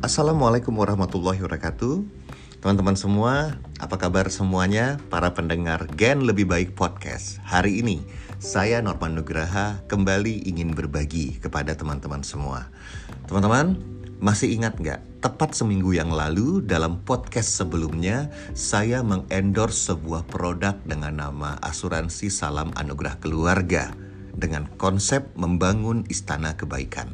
Assalamualaikum warahmatullahi wabarakatuh. Teman-teman semua, apa kabar semuanya? Para pendengar Gen Lebih Baik Podcast. Hari ini, saya Norman Nugraha kembali ingin berbagi kepada teman-teman semua. Teman-teman, masih ingat nggak? Tepat seminggu yang lalu dalam podcast sebelumnya, saya mengendorse sebuah produk dengan nama Asuransi Salam Anugerah Keluarga dengan konsep membangun istana kebaikan.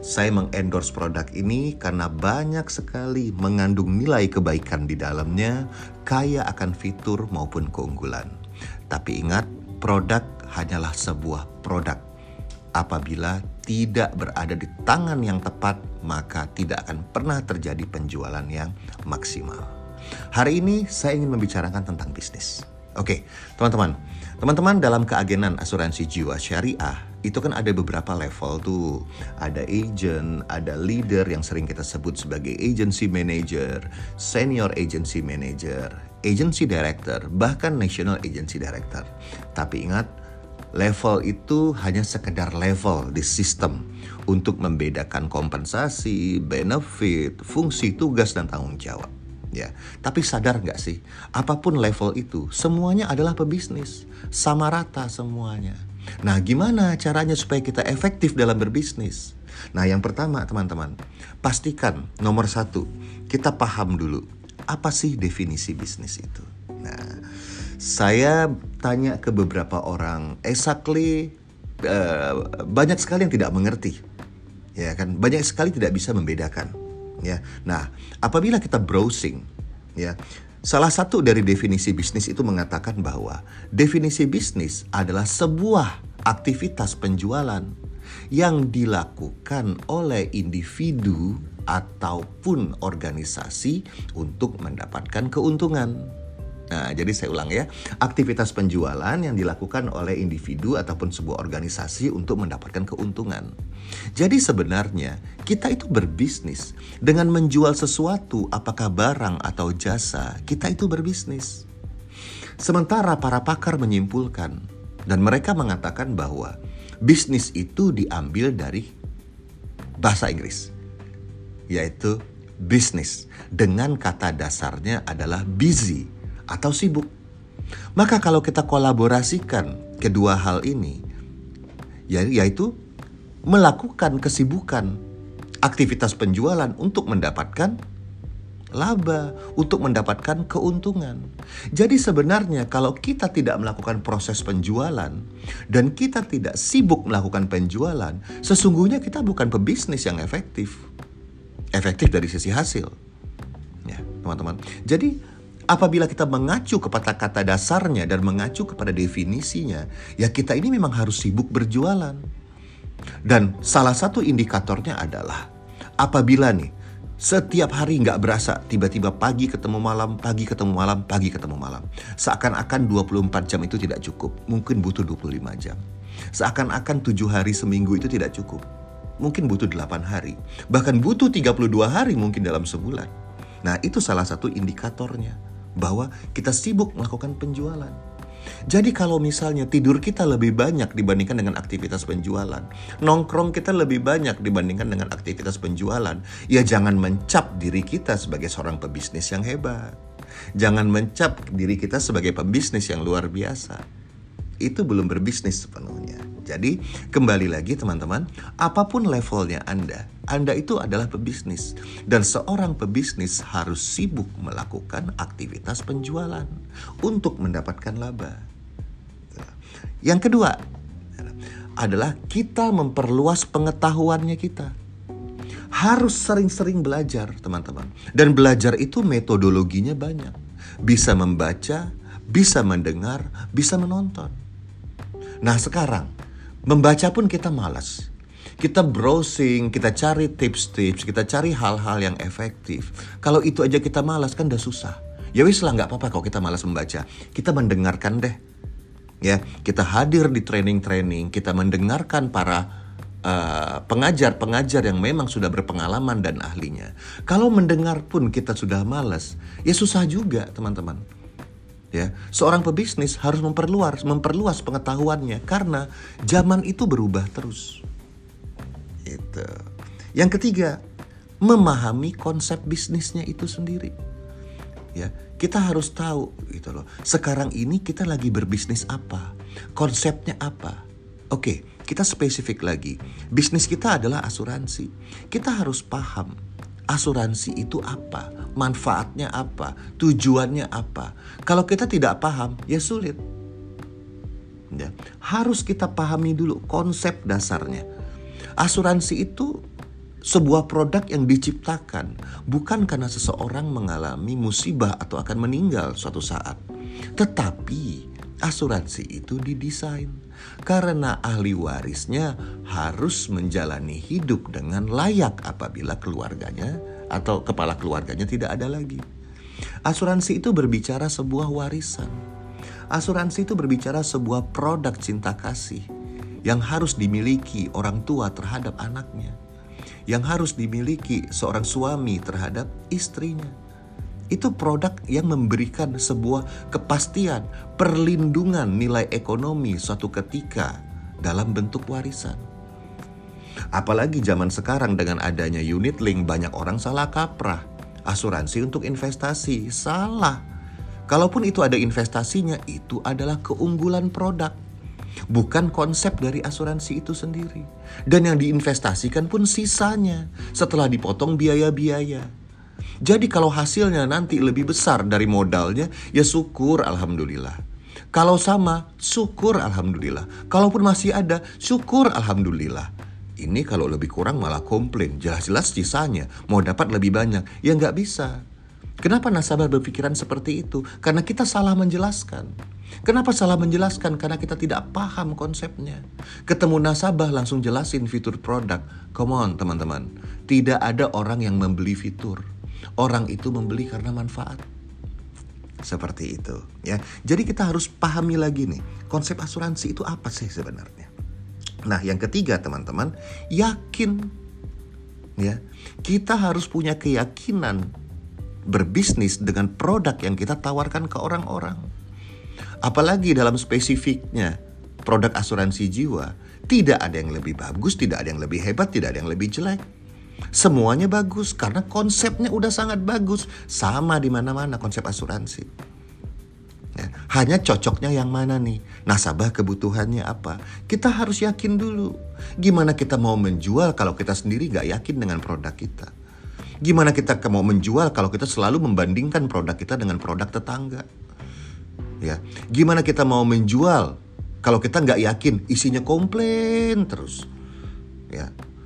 Saya mengendorse produk ini karena banyak sekali mengandung nilai kebaikan di dalamnya, kaya akan fitur maupun keunggulan. Tapi ingat, produk hanyalah sebuah produk. Apabila tidak berada di tangan yang tepat, maka tidak akan pernah terjadi penjualan yang maksimal. Hari ini saya ingin membicarakan tentang bisnis. Oke, teman-teman. Teman-teman dalam keagenan asuransi jiwa syariah itu kan ada beberapa level tuh. Ada agent, ada leader yang sering kita sebut sebagai agency manager, senior agency manager, agency director, bahkan national agency director. Tapi ingat, level itu hanya sekedar level di sistem untuk membedakan kompensasi, benefit, fungsi, tugas, dan tanggung jawab ya. Tapi sadar nggak sih, apa pun level itu, semuanya adalah pebisnis, sama rata semuanya. Nah, gimana caranya supaya kita efektif dalam berbisnis? Nah, yang pertama, teman-teman, pastikan nomor satu, kita paham dulu apa sih definisi bisnis itu. Nah, saya tanya ke beberapa orang, exactly uh, banyak sekali yang tidak mengerti, ya kan? Banyak sekali tidak bisa membedakan ya. Nah, apabila kita browsing ya, salah satu dari definisi bisnis itu mengatakan bahwa definisi bisnis adalah sebuah aktivitas penjualan yang dilakukan oleh individu ataupun organisasi untuk mendapatkan keuntungan. Nah, jadi saya ulang ya, aktivitas penjualan yang dilakukan oleh individu ataupun sebuah organisasi untuk mendapatkan keuntungan. Jadi sebenarnya kita itu berbisnis dengan menjual sesuatu, apakah barang atau jasa, kita itu berbisnis. Sementara para pakar menyimpulkan dan mereka mengatakan bahwa bisnis itu diambil dari bahasa Inggris, yaitu bisnis dengan kata dasarnya adalah busy atau sibuk. Maka kalau kita kolaborasikan kedua hal ini, ya, yaitu melakukan kesibukan aktivitas penjualan untuk mendapatkan laba, untuk mendapatkan keuntungan. Jadi sebenarnya kalau kita tidak melakukan proses penjualan dan kita tidak sibuk melakukan penjualan, sesungguhnya kita bukan pebisnis yang efektif. Efektif dari sisi hasil. Ya, teman-teman. Jadi apabila kita mengacu kepada kata dasarnya dan mengacu kepada definisinya, ya kita ini memang harus sibuk berjualan. Dan salah satu indikatornya adalah apabila nih setiap hari nggak berasa tiba-tiba pagi ketemu malam, pagi ketemu malam, pagi ketemu malam. Seakan-akan 24 jam itu tidak cukup, mungkin butuh 25 jam. Seakan-akan 7 hari seminggu itu tidak cukup. Mungkin butuh 8 hari, bahkan butuh 32 hari mungkin dalam sebulan. Nah, itu salah satu indikatornya bahwa kita sibuk melakukan penjualan. Jadi kalau misalnya tidur kita lebih banyak dibandingkan dengan aktivitas penjualan, nongkrong kita lebih banyak dibandingkan dengan aktivitas penjualan, ya jangan mencap diri kita sebagai seorang pebisnis yang hebat. Jangan mencap diri kita sebagai pebisnis yang luar biasa itu belum berbisnis sepenuhnya. Jadi, kembali lagi teman-teman, apa pun levelnya Anda, Anda itu adalah pebisnis dan seorang pebisnis harus sibuk melakukan aktivitas penjualan untuk mendapatkan laba. Yang kedua adalah kita memperluas pengetahuannya kita. Harus sering-sering belajar, teman-teman. Dan belajar itu metodologinya banyak. Bisa membaca, bisa mendengar, bisa menonton. Nah sekarang, membaca pun kita malas. Kita browsing, kita cari tips-tips, kita cari hal-hal yang efektif. Kalau itu aja kita malas kan udah susah. Ya wis lah nggak apa-apa kalau kita malas membaca. Kita mendengarkan deh. Ya, kita hadir di training-training, kita mendengarkan para Uh, pengajar-pengajar uh, yang memang sudah berpengalaman dan ahlinya. Kalau mendengar pun kita sudah malas, ya susah juga teman-teman ya seorang pebisnis harus memperluas memperluas pengetahuannya karena zaman itu berubah terus itu yang ketiga memahami konsep bisnisnya itu sendiri. Ya, kita harus tahu gitu loh. Sekarang ini kita lagi berbisnis apa? Konsepnya apa? Oke, kita spesifik lagi. Bisnis kita adalah asuransi. Kita harus paham asuransi itu apa, manfaatnya apa, tujuannya apa. Kalau kita tidak paham, ya sulit. Ya, harus kita pahami dulu konsep dasarnya. Asuransi itu sebuah produk yang diciptakan bukan karena seseorang mengalami musibah atau akan meninggal suatu saat, tetapi asuransi itu didesain karena ahli warisnya harus menjalani hidup dengan layak apabila keluarganya atau kepala keluarganya tidak ada lagi. Asuransi itu berbicara sebuah warisan. Asuransi itu berbicara sebuah produk cinta kasih yang harus dimiliki orang tua terhadap anaknya yang harus dimiliki seorang suami terhadap istrinya. Itu produk yang memberikan sebuah kepastian, perlindungan nilai ekonomi suatu ketika dalam bentuk warisan. Apalagi zaman sekarang dengan adanya unit link banyak orang salah kaprah. Asuransi untuk investasi salah. Kalaupun itu ada investasinya, itu adalah keunggulan produk bukan konsep dari asuransi itu sendiri. Dan yang diinvestasikan pun sisanya setelah dipotong biaya-biaya. Jadi kalau hasilnya nanti lebih besar dari modalnya, ya syukur alhamdulillah. Kalau sama, syukur alhamdulillah. Kalaupun masih ada, syukur alhamdulillah. Ini kalau lebih kurang malah komplain. Jelas-jelas sisanya mau dapat lebih banyak. Ya nggak bisa. Kenapa nasabah berpikiran seperti itu? Karena kita salah menjelaskan. Kenapa salah menjelaskan? Karena kita tidak paham konsepnya. Ketemu nasabah langsung jelasin fitur produk. Come on teman-teman. Tidak ada orang yang membeli fitur. Orang itu membeli karena manfaat. Seperti itu ya. Jadi kita harus pahami lagi nih, konsep asuransi itu apa sih sebenarnya? Nah, yang ketiga teman-teman, yakin ya. Kita harus punya keyakinan berbisnis dengan produk yang kita tawarkan ke orang-orang. Apalagi dalam spesifiknya produk asuransi jiwa, tidak ada yang lebih bagus, tidak ada yang lebih hebat, tidak ada yang lebih jelek. Semuanya bagus karena konsepnya udah sangat bagus, sama di mana-mana konsep asuransi. Ya, hanya cocoknya yang mana nih? Nasabah kebutuhannya apa? Kita harus yakin dulu. Gimana kita mau menjual kalau kita sendiri gak yakin dengan produk kita? Gimana kita mau menjual kalau kita selalu membandingkan produk kita dengan produk tetangga? Ya, gimana kita mau menjual kalau kita nggak yakin isinya komplain terus?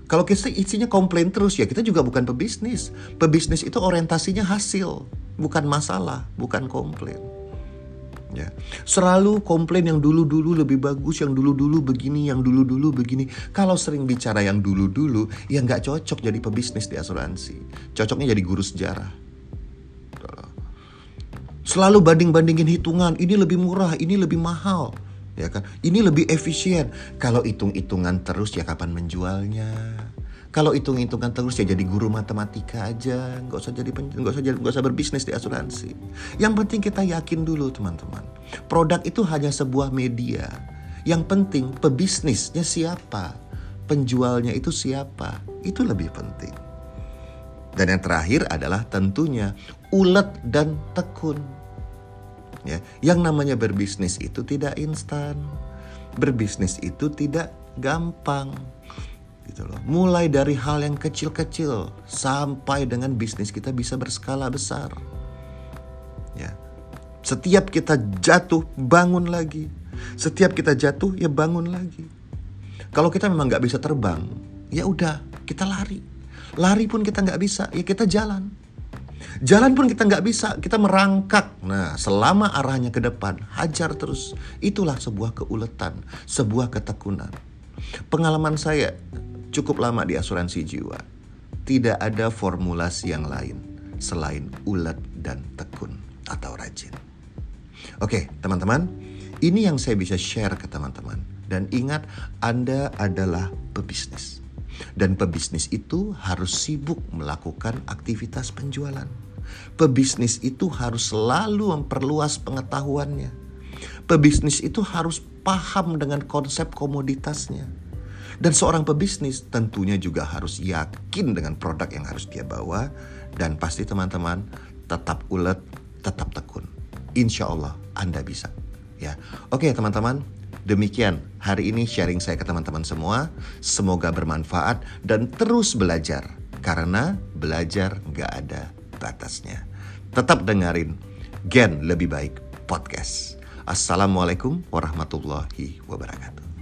Kalau kita isinya komplain terus ya kita juga bukan pebisnis. Pebisnis itu orientasinya hasil, bukan masalah, bukan komplain. Ya. Selalu komplain yang dulu-dulu lebih bagus, yang dulu-dulu begini, yang dulu-dulu begini. Kalau sering bicara yang dulu-dulu, ya nggak cocok jadi pebisnis di asuransi. Cocoknya jadi guru sejarah. Selalu banding-bandingin hitungan, ini lebih murah, ini lebih mahal. Ya kan? Ini lebih efisien. Kalau hitung-hitungan terus ya kapan menjualnya? Kalau hitung-hitungan terus ya jadi guru matematika aja, nggak usah jadi nggak usah jadi nggak usah berbisnis di asuransi. Yang penting kita yakin dulu teman-teman, produk itu hanya sebuah media. Yang penting pebisnisnya siapa, penjualnya itu siapa, itu lebih penting. Dan yang terakhir adalah tentunya ulet dan tekun. Ya, yang namanya berbisnis itu tidak instan. Berbisnis itu tidak gampang gitu loh. Mulai dari hal yang kecil-kecil sampai dengan bisnis kita bisa berskala besar. Ya. Setiap kita jatuh, bangun lagi. Setiap kita jatuh, ya bangun lagi. Kalau kita memang nggak bisa terbang, ya udah kita lari. Lari pun kita nggak bisa, ya kita jalan. Jalan pun kita nggak bisa, kita merangkak. Nah, selama arahnya ke depan, hajar terus. Itulah sebuah keuletan, sebuah ketekunan. Pengalaman saya cukup lama di asuransi jiwa. Tidak ada formulasi yang lain selain ulet dan tekun atau rajin. Oke, teman-teman, ini yang saya bisa share ke teman-teman. Dan ingat, Anda adalah pebisnis. Dan pebisnis itu harus sibuk melakukan aktivitas penjualan. Pebisnis itu harus selalu memperluas pengetahuannya. Pebisnis itu harus paham dengan konsep komoditasnya Dan seorang pebisnis tentunya juga harus yakin dengan produk yang harus dia bawa dan pasti teman-teman tetap ulet, tetap tekun. Insya Allah Anda bisa. Ya, oke teman-teman, demikian hari ini sharing saya ke teman-teman semua. Semoga bermanfaat dan terus belajar karena belajar nggak ada batasnya. Tetap dengerin Gen Lebih Baik Podcast. Assalamualaikum warahmatullahi wabarakatuh.